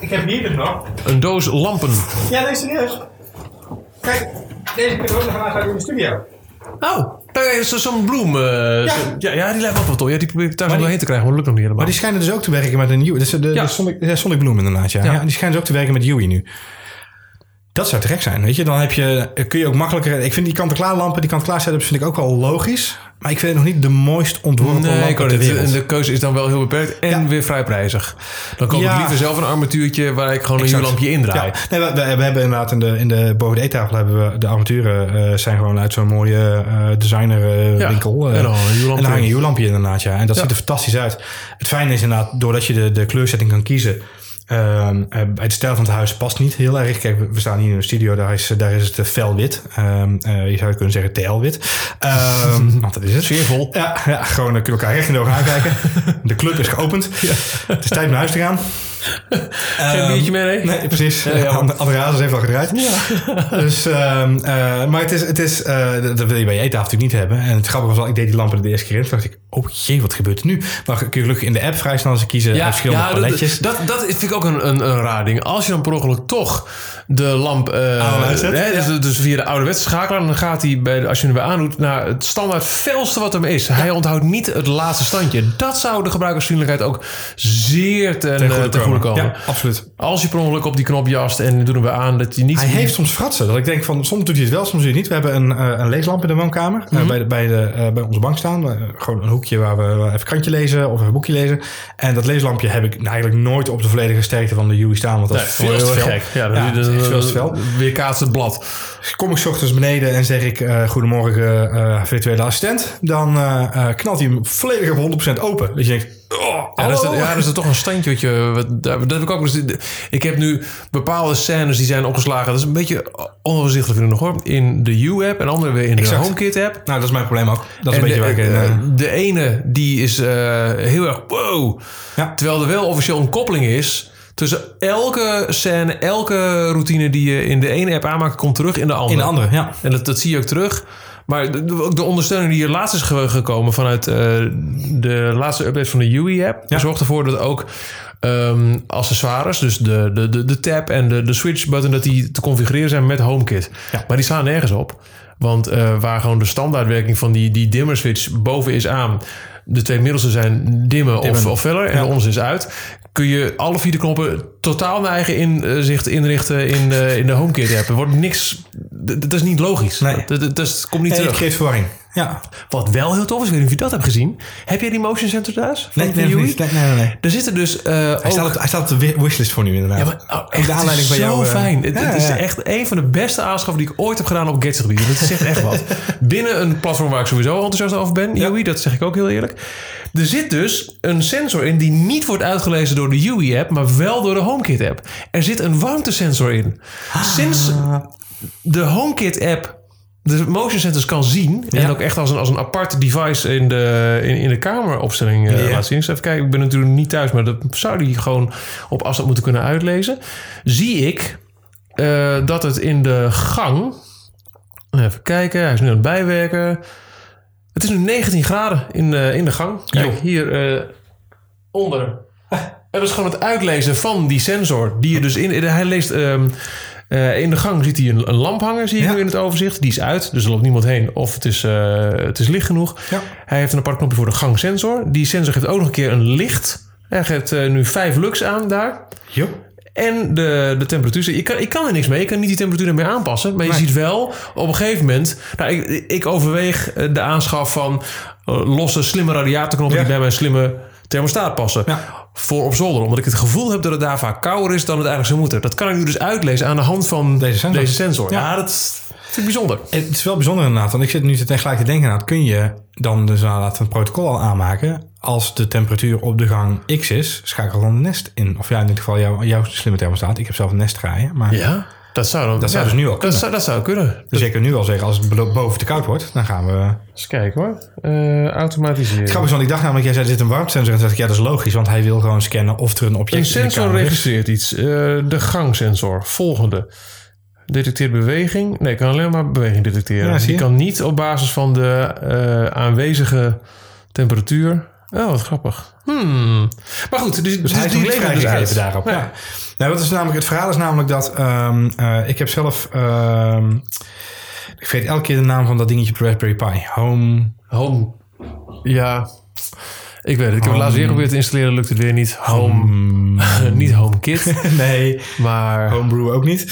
Speaker 2: ik heb hier dus nog.
Speaker 1: Een doos lampen.
Speaker 2: Ja, nee, serieus. Kijk, deze kunnen we ook nog in de studio.
Speaker 1: Oh, zo'n bloem. Uh, ja. Zo, ja. ja, die lijkt wel wat tof. Ja, die probeer ik thuis nog heen te krijgen, maar dat lukt nog niet helemaal.
Speaker 2: Maar die schijnen dus ook te werken met een nieuwe. Dat is de, ja. de Sonic, de Sonic Bloem inderdaad, ja. ja. Die schijnen dus ook te werken met Yui nu. Dat zou te gek zijn, weet je. Dan heb je, kun je ook makkelijker... Ik vind die kant-en-klaar lampen, die kant-en-klaar setups vind ik ook wel logisch. Maar ik vind het nog niet de mooist ontworpen nee, lampen ter wereld.
Speaker 1: De keuze is dan wel heel beperkt en weer vrij prijzig. Dan koop ik liever zelf een armatuurtje waar ik gewoon een lampje in draai.
Speaker 2: Ja. Nee, we, we, hebben inderdaad in de, in de boven de eettafel hebben we de armaturen uh, zijn gewoon uit zo'n mooie uh, designer uh, winkel. en dan, en hangen een lampje inderdaad, ja. En dat ziet er fantastisch uit. Het fijne is inderdaad, doordat je de, de kleurzetting kan kiezen Ehm, eh, bij de stijl van het huis past niet heel erg. Kijk, we- staan hier in een studio, daar is, daar is het eh, felwit. Ehm, eh, je zou kunnen zeggen TL-wit. Ehm, want dat is het.
Speaker 1: Sfeervol.
Speaker 2: Ja, ja, gewoon uh, kunnen elkaar recht in de ogen aankijken. De club is geopend. Het is tijd om naar huis te gaan.
Speaker 1: Geen biertje meer, nee?
Speaker 2: Nee, precies.
Speaker 1: Ja, ja.
Speaker 2: Ander- Andere Hazes heeft al gedraaid. Dus, ehm, eh, maar het is, het is eh, dat dat wil je bij je eettafel natuurlijk niet hebben. En het grappige was wel, ik deed die lampen de eerste keer in. Toen dacht ik, oh jee, wat gebeurt er nu? Maar kun je gelukkig in de app vrij snel eens kiezen uit verschillende
Speaker 1: dat,
Speaker 2: paletjes.
Speaker 1: dat, dat vind ik ook een, een, een raar ding. Als je dan per ongeluk toch de lamp... eh, hè, dus,
Speaker 2: ja.
Speaker 1: dus via de ouderwetse schakelaar... dan gaat hij, bij, als je hem weer aandoet... naar het standaard felste wat er is. Hij onthoudt niet het laatste standje. Dat zou de gebruikersvriendelijkheid ook zeer ten,
Speaker 2: goede komen.
Speaker 1: komen.
Speaker 2: Ja, absoluut.
Speaker 1: Als je per ongeluk op die knop jast en hem weer aan... dat je niet...
Speaker 2: Hij heeft soms fratsen. Dat ik denk van, soms doet hij het wel, soms doet hij het niet. We hebben een, eh, een leeslamp in de woonkamer.
Speaker 1: Mhm.
Speaker 2: eh, bij, de, bij, de, eh, bij onze bank staan. Gewoon een hoekje waar we even krantje lezen of even een boekje lezen. En dat leeslampje heb ik eigenlijk nooit op de volledige sterkte van de UI staan. Want dat
Speaker 1: Nee,
Speaker 2: is
Speaker 1: veel te gek. Ja,
Speaker 2: Ja, dat is echt veel te fel.
Speaker 1: Weer kaatst het blad.
Speaker 2: Kom ik 's ochtends beneden en zeg ik goedemorgen virtuele assistent. Dan knalt hij hem volledig op 100% open. Dus je denkt, oh,
Speaker 1: Ja, dat is,
Speaker 2: hallo?
Speaker 1: ja, dat is toch een standje. wat Dat heb ik ook. Ik heb nu bepaalde scènes die zijn opgeslagen. Dat is een beetje onoverzichtelijk vind ik nog hoor. In de U-app en andere weer in de
Speaker 2: Exact.
Speaker 1: HomeKit-app.
Speaker 2: Nou, dat is mijn probleem ook. Dat is
Speaker 1: En
Speaker 2: een beetje
Speaker 1: de,
Speaker 2: waar ik in...
Speaker 1: eh,
Speaker 2: eh,
Speaker 1: de ene die is eh, heel erg wow.
Speaker 2: Ja.
Speaker 1: Terwijl er wel officieel een koppeling is tussen elke scène, elke routine die je in de ene app aanmaakt, komt terug in de andere.
Speaker 2: in de andere, ja.
Speaker 1: En dat, dat zie je ook terug. Maar de, de- ook de ondersteuning die hier laatst is ge- gekomen vanuit eh, de laatste update van de UI-app,
Speaker 2: Ja.
Speaker 1: zorgt ervoor dat ook ehm, accessoires, dus de, de, de, de tab en de, de switch-button, dat die te configureren zijn met HomeKit.
Speaker 2: Ja.
Speaker 1: Maar die slaan nergens op. Want eh, waar gewoon de standaardwerking van die, die dimmer switch boven is aan, de twee middelste zijn dimmen, Of, of feller en
Speaker 2: Ja.
Speaker 1: de onderste is uit. Kun je alle vier de knoppen totaal naar eigen inzicht inrichten in de, in de HomeKit app. Er wordt niks. Dat is niet logisch.
Speaker 2: Nee.
Speaker 1: Dat, dat, komt niet
Speaker 2: Nee, het
Speaker 1: terug.
Speaker 2: geeft verwarring. Ja.
Speaker 1: Wat wel heel tof is, ik weet niet of je dat hebt gezien. Heb jij die motion sensor thuis? Van
Speaker 2: Nee, nee, nee, nee, nee.
Speaker 1: Er zitten dus eh
Speaker 2: Hij,
Speaker 1: ook...
Speaker 2: staat op, hij staat op de wi- wishlist voor nu inderdaad.
Speaker 1: Ja, maar, oh, echt,
Speaker 2: de aanleiding
Speaker 1: het
Speaker 2: van
Speaker 1: is
Speaker 2: jou.
Speaker 1: zo
Speaker 2: eh,
Speaker 1: fijn. Het,
Speaker 2: ja,
Speaker 1: het is
Speaker 2: ja.
Speaker 1: echt een van de beste aanschaffen die ik ooit heb gedaan op gadgetgebied. Dat zegt echt wat. Binnen een platform waar ik sowieso enthousiast over ben,
Speaker 2: Ja.
Speaker 1: UI, dat zeg ik ook heel eerlijk. Er zit dus een sensor in die niet wordt uitgelezen door de UI-app, maar wel door de HomeKit-app. Er zit een warmtesensor in. Sinds de HomeKit-app de motion sensors kan zien. En
Speaker 2: Ja.
Speaker 1: ook echt als een, als een apart device in de, in, in de kameropstelling eh,
Speaker 2: Ja.
Speaker 1: laat zien. Dus even kijken, ik ben natuurlijk niet thuis, maar dat zou die gewoon op afstand moeten kunnen uitlezen. Zie ik eh, dat het in de gang. Even kijken, hij is nu aan het bijwerken. Het is nu 19 graden in de, in de gang. Kijk,
Speaker 2: Jo.
Speaker 1: hier eh, onder. En dat is gewoon het uitlezen van die sensor. Die je dus in. Hij leest. ehm, eh, in de gang ziet hij een, een lamp hangen, zie ik
Speaker 2: Ja.
Speaker 1: nu in het overzicht. Die is uit, dus er loopt niemand heen. Of het is, eh, het is licht genoeg.
Speaker 2: Ja.
Speaker 1: Hij heeft een apart knopje voor de gangsensor. Die sensor geeft ook nog een keer een licht. Hij geeft eh, nu 5 lux aan daar.
Speaker 2: Jo.
Speaker 1: En de, de temperatuur. Ik kan, ik kan er niks mee. Ik kan niet die temperatuur meer aanpassen. Maar je
Speaker 2: Nee.
Speaker 1: ziet wel op een gegeven moment. Nou, ik, ik overweeg de aanschaf van losse, slimme radiatorknoppen
Speaker 2: Ja.
Speaker 1: die bij mijn slimme thermostaat passen.
Speaker 2: Ja.
Speaker 1: Voor op zolder. Omdat ik het gevoel heb dat het daar vaak kouder is dan het eigenlijk zou moeten. Dat kan ik nu dus uitlezen aan de hand van
Speaker 2: Deze sensor.
Speaker 1: Deze sensor. Ja,
Speaker 2: Ja.
Speaker 1: dat vind ik bijzonder.
Speaker 2: Het is wel bijzonder inderdaad, want ik zit nu te- gelijk te denken aan, kun je dan dus inderdaad een protocol al aanmaken als de temperatuur op de gang X is, schakel dan de Nest in. Of ja, in dit geval jouw, jouw slimme thermostaat. Ik heb zelf een Nest draaien, maar
Speaker 1: Ja, dat zou dan.
Speaker 2: Dat zou dus nu al
Speaker 1: Dat
Speaker 2: kunnen.
Speaker 1: zou, dat zou kunnen.
Speaker 2: dus ik kan nu al zeggen, als het boven te koud wordt, dan gaan we...
Speaker 1: Eens kijken hoor. Eh automatiseren.
Speaker 2: Grappig is, want ik dacht namelijk, jij zei er zit een warmtesensor en toen dacht ik, ja dat is logisch, want hij wil gewoon scannen of er een object
Speaker 1: Een
Speaker 2: in de
Speaker 1: sensor
Speaker 2: kamer is.
Speaker 1: registreert iets. Eh, de gangsensor. Volgende. Detecteert beweging. Nee, kan alleen maar beweging detecteren.
Speaker 2: Ja, zie
Speaker 1: Die kan niet op basis van de eh, aanwezige temperatuur. Oh, wat grappig. Hmm. Maar goed, dus,
Speaker 2: Dus hij is
Speaker 1: die dus
Speaker 2: daarop.
Speaker 1: Ja.
Speaker 2: Ja. Nou, wat is namelijk, het verhaal is namelijk dat ehm, eh, ik heb zelf... ehm, ik weet elke keer de naam van dat dingetje op de Raspberry Pi. Home...
Speaker 1: Home. Ja. Ik weet het. Ik heb het laatst weer geprobeerd te installeren. Lukt het weer niet. Home. niet HomeKit.
Speaker 2: nee,
Speaker 1: Maar...
Speaker 2: Homebrew ook niet.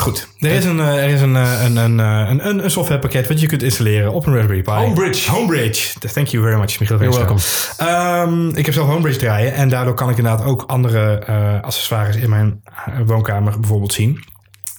Speaker 2: Goed, er is een, eh, er is een, eh, een, een, eh, een, een, een softwarepakket wat je kunt installeren op een Raspberry Pi.
Speaker 1: Homebridge.
Speaker 2: Homebridge. Thank you very much, Michiel.
Speaker 1: You're welcome.
Speaker 2: Ehm, ik heb zelf Homebridge draaien en daardoor kan ik inderdaad ook andere accessoires in mijn woonkamer bijvoorbeeld zien.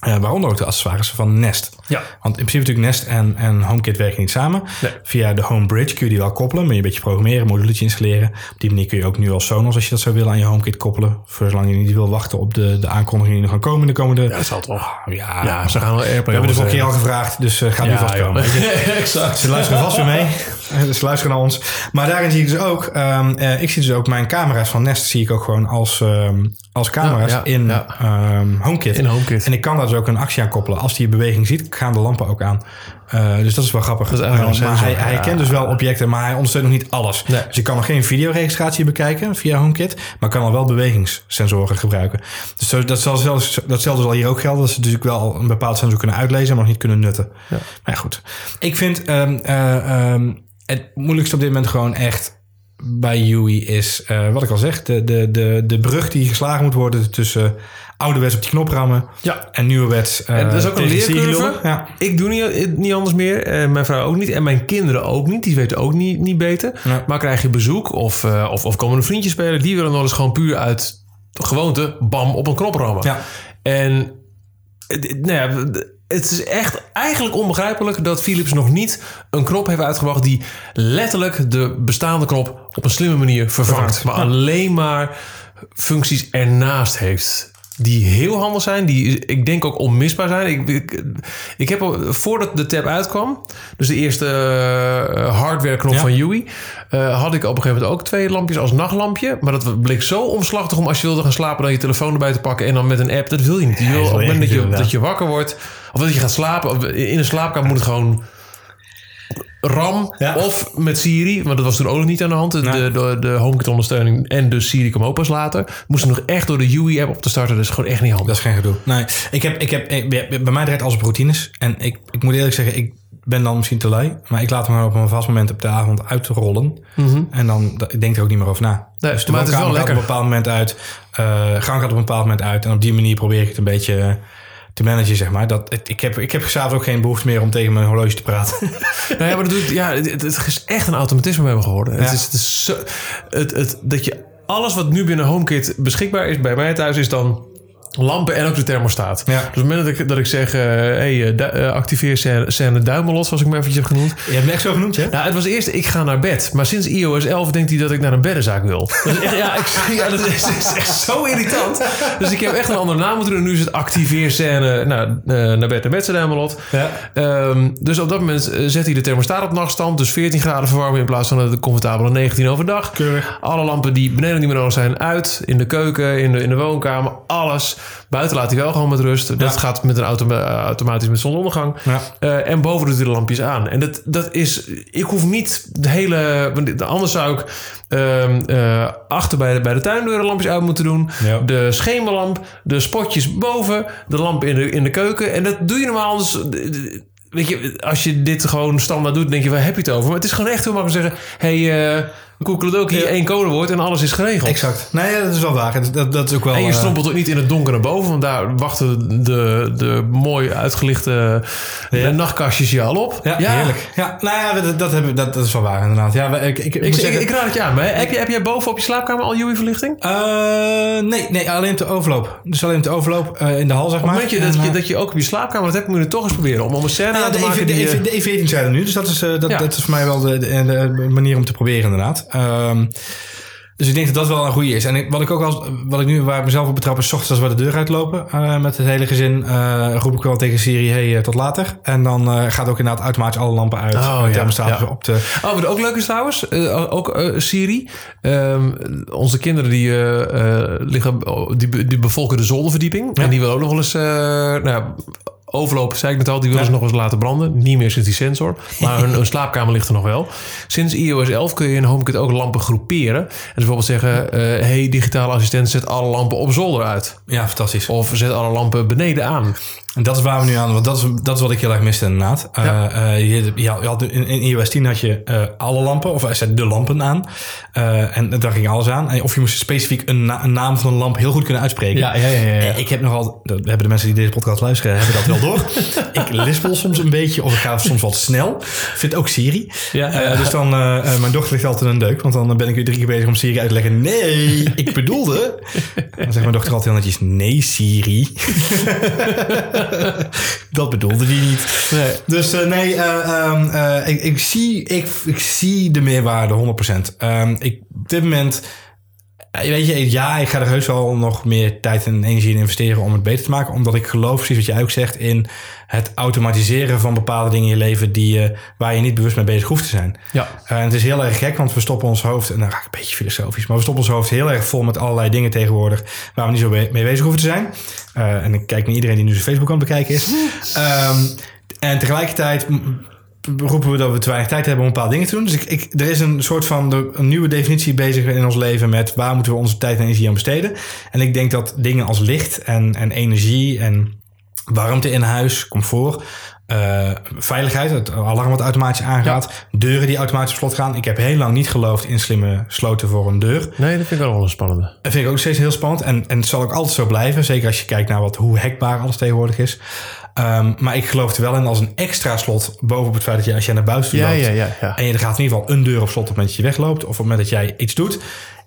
Speaker 2: Eh, waaronder ook de accessoires van Nest.
Speaker 1: Ja.
Speaker 2: Want in principe natuurlijk Nest en, en HomeKit werken niet samen.
Speaker 1: Nee.
Speaker 2: Via de HomeBridge kun je die wel koppelen. Moet je een beetje programmeren, moduletje installeren. Op die manier kun je ook nu als Sonos, als je dat zou willen, aan je HomeKit koppelen. Voor zolang je niet wil wachten op de, de aankondigingen die nog gaan komen. De komende...
Speaker 1: dat zal toch.
Speaker 2: ja,
Speaker 1: Ja, ze gaan wel Airplay
Speaker 2: we hebben de vorige keer
Speaker 1: al
Speaker 2: al gevraagd, dus uh, gaat nu vast komen.
Speaker 1: exact.
Speaker 2: Ze luisteren vast weer mee. Dus ze luisteren naar ons. Maar daarin zie ik dus ook... Um, uh, ik zie dus ook mijn camera's van Nest... zie ik ook gewoon als, um, als camera's
Speaker 1: Ja, ja,
Speaker 2: in
Speaker 1: ja.
Speaker 2: Um, HomeKit.
Speaker 1: In HomeKit.
Speaker 2: En ik kan daar dus ook een actie aan koppelen. Als die beweging ziet, gaan de lampen ook aan. Uh, dus dat is wel grappig.
Speaker 1: Is
Speaker 2: Uh, maar hij,
Speaker 1: sensor,
Speaker 2: hij
Speaker 1: ja.
Speaker 2: kent dus wel objecten, maar hij ondersteunt nog niet alles.
Speaker 1: Nee.
Speaker 2: Dus je kan nog geen videoregistratie bekijken via HomeKit, maar kan al wel bewegingssensoren gebruiken. Dus dat zal zelfs, datzelfde zal hier ook gelden. Dat ze natuurlijk wel een bepaald sensor kunnen uitlezen, maar nog niet kunnen nutten.
Speaker 1: Ja.
Speaker 2: Maar goed. Ik vind um, uh, um, het moeilijkste op dit moment gewoon echt bij UI is, uh, wat ik al zeg, de, de, de, de brug die geslagen moet worden tussen ouderwets op die knop rammen
Speaker 1: Ja.
Speaker 2: en nieuwerwets. Uh,
Speaker 1: En dat is ook een
Speaker 2: tegen Siri
Speaker 1: leercurve.
Speaker 2: Ja.
Speaker 1: Ik doe niet, niet anders meer. En mijn vrouw ook niet. En mijn kinderen ook niet. Die weten ook niet, niet beter.
Speaker 2: Ja.
Speaker 1: Maar krijg je bezoek of, uh, of, of komen een vriendje spelen... die willen nog eens gewoon puur uit gewoonte... bam, op een knop rammen.
Speaker 2: Ja.
Speaker 1: En nou ja, het is echt eigenlijk onbegrijpelijk... dat Philips nog niet een knop heeft uitgebracht... die letterlijk de bestaande knop op een slimme manier vervangt.
Speaker 2: Vervangt.
Speaker 1: Maar
Speaker 2: Ja.
Speaker 1: alleen maar functies ernaast heeft die heel handig zijn, die ik denk ook onmisbaar zijn. Ik, ik, ik heb al, voordat de tab uitkwam, dus de eerste uh, hardware knop
Speaker 2: Ja.
Speaker 1: van UI, uh, had ik op een gegeven moment ook twee lampjes als nachtlampje. Maar dat bleek zo omslachtig om als je wilde gaan slapen, dan je telefoon erbij te pakken en dan met een app. Dat wil je niet. Je wil,
Speaker 2: dat
Speaker 1: op het moment
Speaker 2: je
Speaker 1: dat je, dat je wakker wordt, of dat je gaat slapen, in een slaapkamer moet het gewoon RAM
Speaker 2: Ja.
Speaker 1: of met Siri, want dat was toen ook nog niet aan de hand. De,
Speaker 2: Nee.
Speaker 1: de, de HomeKit ondersteuning en de Siri kwam ook pas later. Moesten nog echt door de UI-app op te starten. Dat is gewoon echt niet handig.
Speaker 2: Dat is geen gedoe. Nee, ik heb, ik heb, ik, bij mij draait alles op routines. En ik, ik moet eerlijk zeggen, ik ben dan misschien te lui. Maar ik laat hem op een vast moment op de avond uitrollen. En dan ik denk er ook niet meer over na.
Speaker 1: Mhm. Nee,
Speaker 2: dus de
Speaker 1: maar het is wel lekker.
Speaker 2: op een bepaald moment uit. Uh, gang gaat op een bepaald moment uit. En op die manier probeer ik het een beetje uh, te managen, zeg maar. Dat, ik heb, ik heb s'avonds ook geen behoefte meer om tegen mijn horloge te praten.
Speaker 1: Nou ja, maar dat doet, ja, het, het is echt een automatisme hebben geworden. Het is, het is zo, het, het, dat je alles wat nu binnen HomeKit beschikbaar is bij mij thuis is dan lampen en ook de thermostaat.
Speaker 2: Ja.
Speaker 1: Dus op het moment dat ik, dat ik zeg, uh, hey, uh, du- uh, activeer scène, duimelot, zoals ik me eventjes heb genoemd.
Speaker 2: Je hebt me echt zo genoemd, hè?
Speaker 1: Nou, het was eerst, ik ga naar bed. Maar sinds iOS 11 denkt hij dat ik naar een beddenzaak wil. Echt, ja, ik, ja, dat is, is echt zo irritant. Dus ik heb echt een andere naam moeten doen. Nu is het activeer scène nou, uh, naar bed en bed, duimelot.
Speaker 2: Ja.
Speaker 1: Um, dus op dat moment zet hij de thermostaat op nachtstand. Dus 14 graden verwarming in plaats van de comfortabele 19 overdag.
Speaker 2: Keurig.
Speaker 1: Alle lampen die beneden niet meer nodig zijn uit. In de keuken, in de, in de woonkamer, alles. Buiten laat hij wel gewoon met rust. Dat
Speaker 2: Ja.
Speaker 1: gaat met een automa automatisch met zonsondergang.
Speaker 2: Ja.
Speaker 1: Uh, en boven doet hij de lampjes aan. En dat, dat is... Ik hoef niet de hele... Anders zou ik um, uh, achter bij de, bij de tuindeur de lampjes uit moeten doen.
Speaker 2: Ja.
Speaker 1: De schemerlamp, de spotjes boven, de lamp in de, in de keuken. En dat doe je normaal anders... Weet je, als je dit gewoon standaard doet, denk je, waar heb je het over? Maar het is gewoon echt heel makkelijk zeggen... hey, uh, hier
Speaker 2: Ja.
Speaker 1: één codewoord en alles is geregeld.
Speaker 2: Exact. Nee, ja, dat is wel waar. Dat, dat, is ook wel...
Speaker 1: En je
Speaker 2: eh,
Speaker 1: strompelt ook niet in het donker naar boven, want daar wachten de, de mooi uitgelichte
Speaker 2: Ja.
Speaker 1: nachtkastjes je al op.
Speaker 2: Ja, heerlijk. Ja, nou ja, dat, dat, hebben, dat, dat is wel waar inderdaad. Ja, ik, ik, ik,
Speaker 1: raad het je aan. Maar heb, je, heb jij boven op je slaapkamer al UI-verlichting?
Speaker 2: Eh, nee, nee, alleen op de overloop. Dus alleen op de overloop eh, in de hal, zeg
Speaker 1: Op
Speaker 2: maar.
Speaker 1: het moment je,
Speaker 2: En,
Speaker 1: dat, je, dat je ook op je slaapkamer dat hebt, moet je het toch eens proberen. Om, om een scène
Speaker 2: nou,
Speaker 1: te
Speaker 2: de,
Speaker 1: maken
Speaker 2: EV,
Speaker 1: die...
Speaker 2: de, EV, de E14 zijn er nu, dus dat is, dat, dat is voor mij wel de, de, de manier om te proberen inderdaad. Ehm, dus ik denk dat dat wel een goede is. En wat ik ook al, wat ik nu waar ik mezelf op betrap is, 's ochtends als we de deur uitlopen eh, met het hele gezin, eh, roep ik wel tegen Siri, hey, eh, tot later. En dan gaat ook inderdaad automatisch alle lampen uit.
Speaker 1: Oh, ja,
Speaker 2: op de...
Speaker 1: Oh, wat ook leuk is trouwens, ook Siri. Ehm, onze kinderen die, liggen, oh, die, die bevolken de zolderverdieping.
Speaker 2: Ja.
Speaker 1: En die willen ook nog wel eens... nou, overlopen, zei ik net al, die willen
Speaker 2: Ja.
Speaker 1: ze nog eens laten branden. Niet meer sinds die sensor. Maar hun, hun slaapkamer ligt er nog wel. Sinds iOS 11 kun je in HomeKit ook lampen groeperen. En dus bijvoorbeeld zeggen... eh, hey, digitale assistent, zet alle lampen op zolder uit.
Speaker 2: Ja, fantastisch.
Speaker 1: Of zet alle lampen beneden aan.
Speaker 2: En dat is waar we nu aan, want dat is, dat is wat ik heel erg miste inderdaad. Eh,
Speaker 1: Ja.
Speaker 2: eh, je, je had, in, in iOS 10 had je eh, alle lampen, of hij zet de lampen aan. Eh, en daar ging alles aan. En of je moest specifiek een, na- een naam van een lamp heel goed kunnen uitspreken.
Speaker 1: ja, ja, ja.
Speaker 2: Eh, Ik heb nogal, dat hebben de mensen die deze podcast luisteren, hebben dat wel door. ik lispel soms een beetje, of ik ga soms wat snel. Ik vind ook Siri.
Speaker 1: Ja,
Speaker 2: Eh, dus dan, eh, eh, mijn dochter ligt altijd een deuk, want dan ben ik weer drie keer bezig om Siri uit te leggen. Nee, ik bedoelde. Dan zegt mijn dochter altijd heel netjes, nee Siri. dat bedoelde hij niet.
Speaker 1: Nee.
Speaker 2: Dus eh, nee, eh, ehm, eh, ik, ik, zie, ik, ik zie de meerwaarde 100%. Ehm, ik, op dit moment, weet je, ja, ik ga er heus wel nog meer tijd en energie in investeren om het beter te maken. Omdat ik geloof, precies wat jij ook zegt, in het automatiseren van bepaalde dingen in je leven die, je waar je niet bewust mee bezig hoeft te zijn.
Speaker 1: Ja.
Speaker 2: Eh, en het is heel erg gek, want we stoppen ons hoofd, en dan ga ik een beetje filosofisch, maar we stoppen ons hoofd heel erg vol met allerlei dingen tegenwoordig waar we niet zo mee bezig hoeven te zijn. Eh, en ik kijk naar iedereen die nu zijn Facebook aan het bekijken is. Ehm, en tegelijkertijd roepen we dat we te weinig tijd hebben om bepaalde dingen te doen. Dus ik, ik, er is een soort van de, een nieuwe definitie bezig in ons leven met waar moeten we onze tijd en energie aan besteden. En ik denk dat dingen als licht en, en energie en warmte in huis, comfort, eh, veiligheid, het alarm wat automatisch aangaat, deuren die automatisch op slot gaan. Ik heb heel lang niet geloofd in slimme sloten voor een deur.
Speaker 1: Nee, dat vind ik wel een spannende.
Speaker 2: Dat vind ik ook steeds heel spannend. En, en het zal ook altijd zo blijven. Zeker als je kijkt naar wat, hoe hackbaar alles tegenwoordig is. Ehm, maar ik geloof er wel in als een extra slot bovenop het feit dat je als je naar buiten toe
Speaker 1: Ja,
Speaker 2: loopt.
Speaker 1: ja, ja, ja.
Speaker 2: En je er gaat in ieder geval een deur op slot op het moment dat je wegloopt. Of op het moment dat jij iets doet.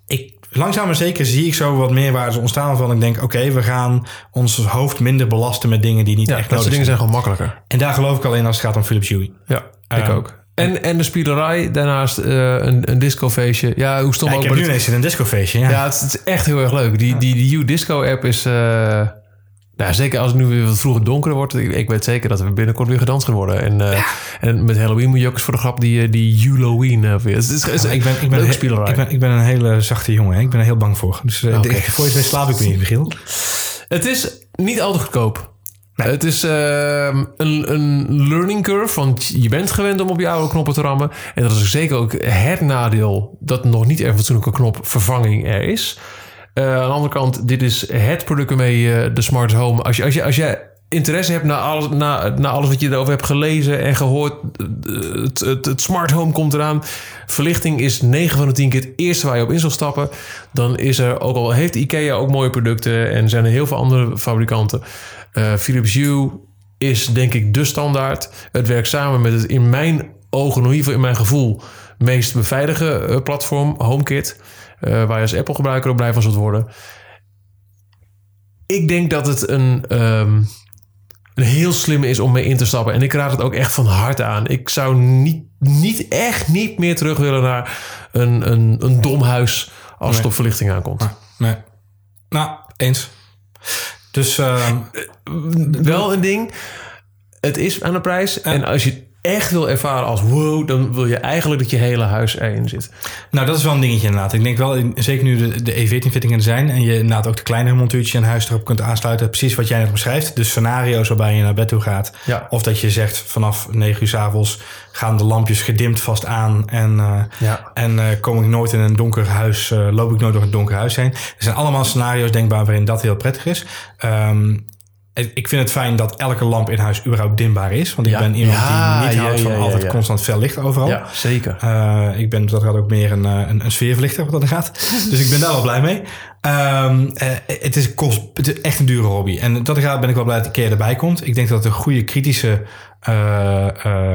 Speaker 2: Ik, langzaam maar zeker zie ik zo wat meerwaarde ontstaan. Van ik denk, oké, we gaan ons hoofd minder belasten met dingen die niet
Speaker 1: Ja,
Speaker 2: echt
Speaker 1: dat soort
Speaker 2: nodig
Speaker 1: dingen
Speaker 2: zijn.
Speaker 1: zijn gewoon makkelijker.
Speaker 2: En daar geloof ik alleen als het gaat om Philips Hue.
Speaker 1: Ja, ik
Speaker 2: Ehm,
Speaker 1: ook. En, en de spielerij, daarnaast eh, een, een discofeestje. Ja, hoe stom
Speaker 2: Ja,
Speaker 1: ook.
Speaker 2: ik heb nu
Speaker 1: het-
Speaker 2: ineens een discofeestje. Ja.
Speaker 1: ja, het, is- het is echt heel erg leuk. Die, die, die U-Disco app is... eh, nou, zeker als het nu weer wat vroeger donkerder wordt. Ik, ik weet zeker dat we binnenkort weer gedanst gaan worden. En, eh, en met Halloween moet je ook eens voor de grap die, eh, die Halloween uh, weer. Het is, het is
Speaker 2: ik ben, ik, ben,
Speaker 1: spielerij.
Speaker 2: ik, ben, ik ben een hele zachte jongen. Hè? Ik ben er heel bang voor. Dus eh, ik- voor je het weet slaap ik weer, Michiel.
Speaker 1: Het is niet al te goedkoop. Het is ehm, een, een learning curve, want je bent gewend om op je oude knoppen te rammen. En dat is zeker ook het nadeel dat nog niet een fatsoenlijke knopvervanging er is. Eh, aan de andere kant, dit is het product waarmee je de smart home... Als je, als je, als je interesse hebt naar alles, naar, naar alles wat je erover hebt gelezen en gehoord... eh, Het, het, smart home komt eraan. Verlichting is 9 van de 10 keer het eerste waar je op in zal stappen. Dan is er, ook al heeft IKEA ook mooie producten... en zijn er heel veel andere fabrikanten... Eh, Philips Hue is denk ik de standaard. Het werkt samen met het in mijn ogen, in ieder geval in mijn gevoel, meest beveilige eh, platform, HomeKit. eh, waar je als Apple-gebruiker ook blij van zult worden. Ik denk dat het een, ehm, een heel slim is om mee in te stappen. En ik raad het ook echt van harte aan. Ik zou niet, niet echt niet meer terug willen naar een, een, een dom huis als het op verlichting aankomt.
Speaker 2: Nee. Nou, eens. Dus ehm,
Speaker 1: wel een ding. Het is aan de prijs. En als je echt wil ervaren als wow, dan wil je eigenlijk dat je hele huis erin zit.
Speaker 2: nou, dat is wel een dingetje inderdaad. Ik denk wel, zeker nu de, de E14-fittingen er zijn... en je inderdaad ook de kleinere montuurtje in huis erop kunt aansluiten... precies wat jij net beschrijft. Dus scenario's waarbij je naar bed toe gaat.
Speaker 1: Ja.
Speaker 2: Of dat je zegt vanaf 9 uur s avonds... gaan de lampjes gedimd vast aan... en, eh,
Speaker 1: Ja.
Speaker 2: en eh, kom ik nooit in een donker huis... eh, loop ik nooit door een donker huis heen. Er zijn allemaal scenario's denkbaar waarin dat heel prettig is. Ehm, ik vind het fijn dat elke lamp in huis überhaupt dimbaar is. Want ik
Speaker 1: Ja.
Speaker 2: ben iemand
Speaker 1: Ja,
Speaker 2: die niet houdt van
Speaker 1: ja,
Speaker 2: altijd constant fel licht overal.
Speaker 1: Ja, zeker.
Speaker 2: Uh, ik ben dat gaat ook meer een, uh, een, een sfeerverlichter wat dat gaat. dus ik ben daar wel blij mee. Um, uh, het, is kost, het is echt een dure hobby. En dat gaat ben ik wel blij dat Ikea erbij komt. Ik denk dat het een goede kritische uh,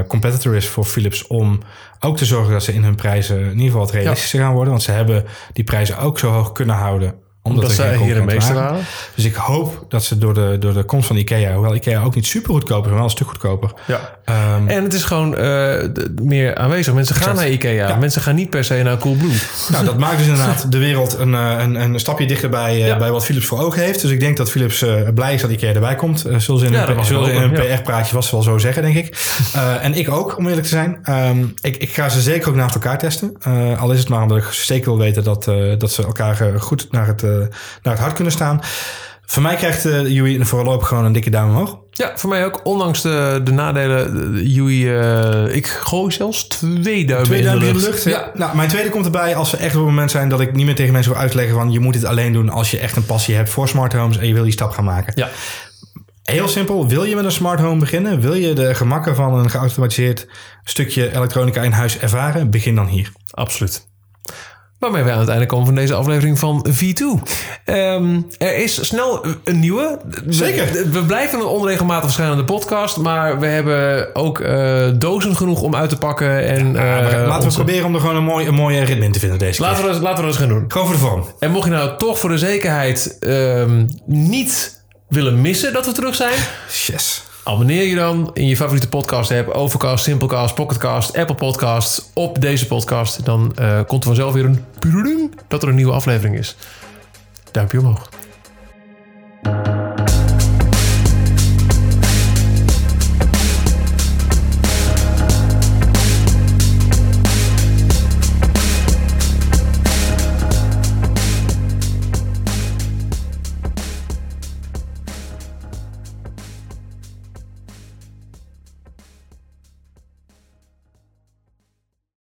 Speaker 2: competitor is voor Philips om ook te zorgen dat ze in hun prijzen in ieder geval wat realistischer gaan worden. Want ze hebben die prijzen ook zo hoog kunnen houden
Speaker 1: omdat, omdat hier de meeste waren.
Speaker 2: Dus ik hoop dat ze door de, door de komst van Ikea, hoewel Ikea ook niet super goedkoper is, maar wel een stuk goedkoper.
Speaker 1: Ja. Um, en het is gewoon uh, meer aanwezig. Mensen gaan exact. naar Ikea. Ja. Mensen gaan niet per se naar Coolblue.
Speaker 2: Nou, dat maakt dus inderdaad de wereld een, een, een stapje dichter bij, ja. bij wat Philips voor ogen heeft. Dus ik denk dat Philips uh, blij is dat Ikea erbij komt. Uh, zullen ze in
Speaker 1: ja,
Speaker 2: een, zullen ze in een PR-praatje vast wel zo zeggen, denk ik. En ik ook, om eerlijk te zijn. Um, ik, ik ga ze zeker ook naast elkaar testen. Al is het maar omdat ik zeker wil weten dat, dat ze elkaar goed naar het, naar het hart kunnen staan. Voor mij krijgt uh, Yui voorlopig gewoon een dikke duim omhoog.
Speaker 1: Ja, voor mij ook. Ondanks de, de nadelen. Yui, uh, ik gooi zelfs twee duimen,
Speaker 2: twee duimen
Speaker 1: in de lucht.
Speaker 2: In de lucht ja. ja. Nou, mijn tweede komt erbij als we echt op het moment zijn dat ik niet meer tegen mensen wil uitleggen van je moet dit alleen doen als je echt een passie hebt voor smart homes en je wil die stap gaan maken.
Speaker 1: Ja.
Speaker 2: Heel simpel, wil je met een smart home beginnen? Wil je de gemakken van een geautomatiseerd stukje elektronica in huis ervaren? Begin dan hier.
Speaker 1: Absoluut. Waarmee we aan het einde komen van deze aflevering van V2. Um, er is snel een nieuwe.
Speaker 2: Zeker.
Speaker 1: We, we blijven een onregelmatig verschijnende podcast. Maar we hebben ook uh, dozen genoeg om uit te pakken. En,
Speaker 2: ja,
Speaker 1: uh,
Speaker 2: laten we proberen om er gewoon een, mooi, een mooie ritme in te vinden deze
Speaker 1: laten
Speaker 2: keer.
Speaker 1: We, laten we dat eens gaan doen.
Speaker 2: Gewoon voor de vorm.
Speaker 1: En mocht je nou toch voor de zekerheid um, niet willen missen dat we terug zijn,
Speaker 2: Yes.
Speaker 1: Abonneer je dan in je favoriete podcast app, Overcast, Simplecast, Pocketcast, Apple Podcasts, op deze podcast. Dan eh, komt er vanzelf weer een dat er een nieuwe aflevering is. Duimpje omhoog.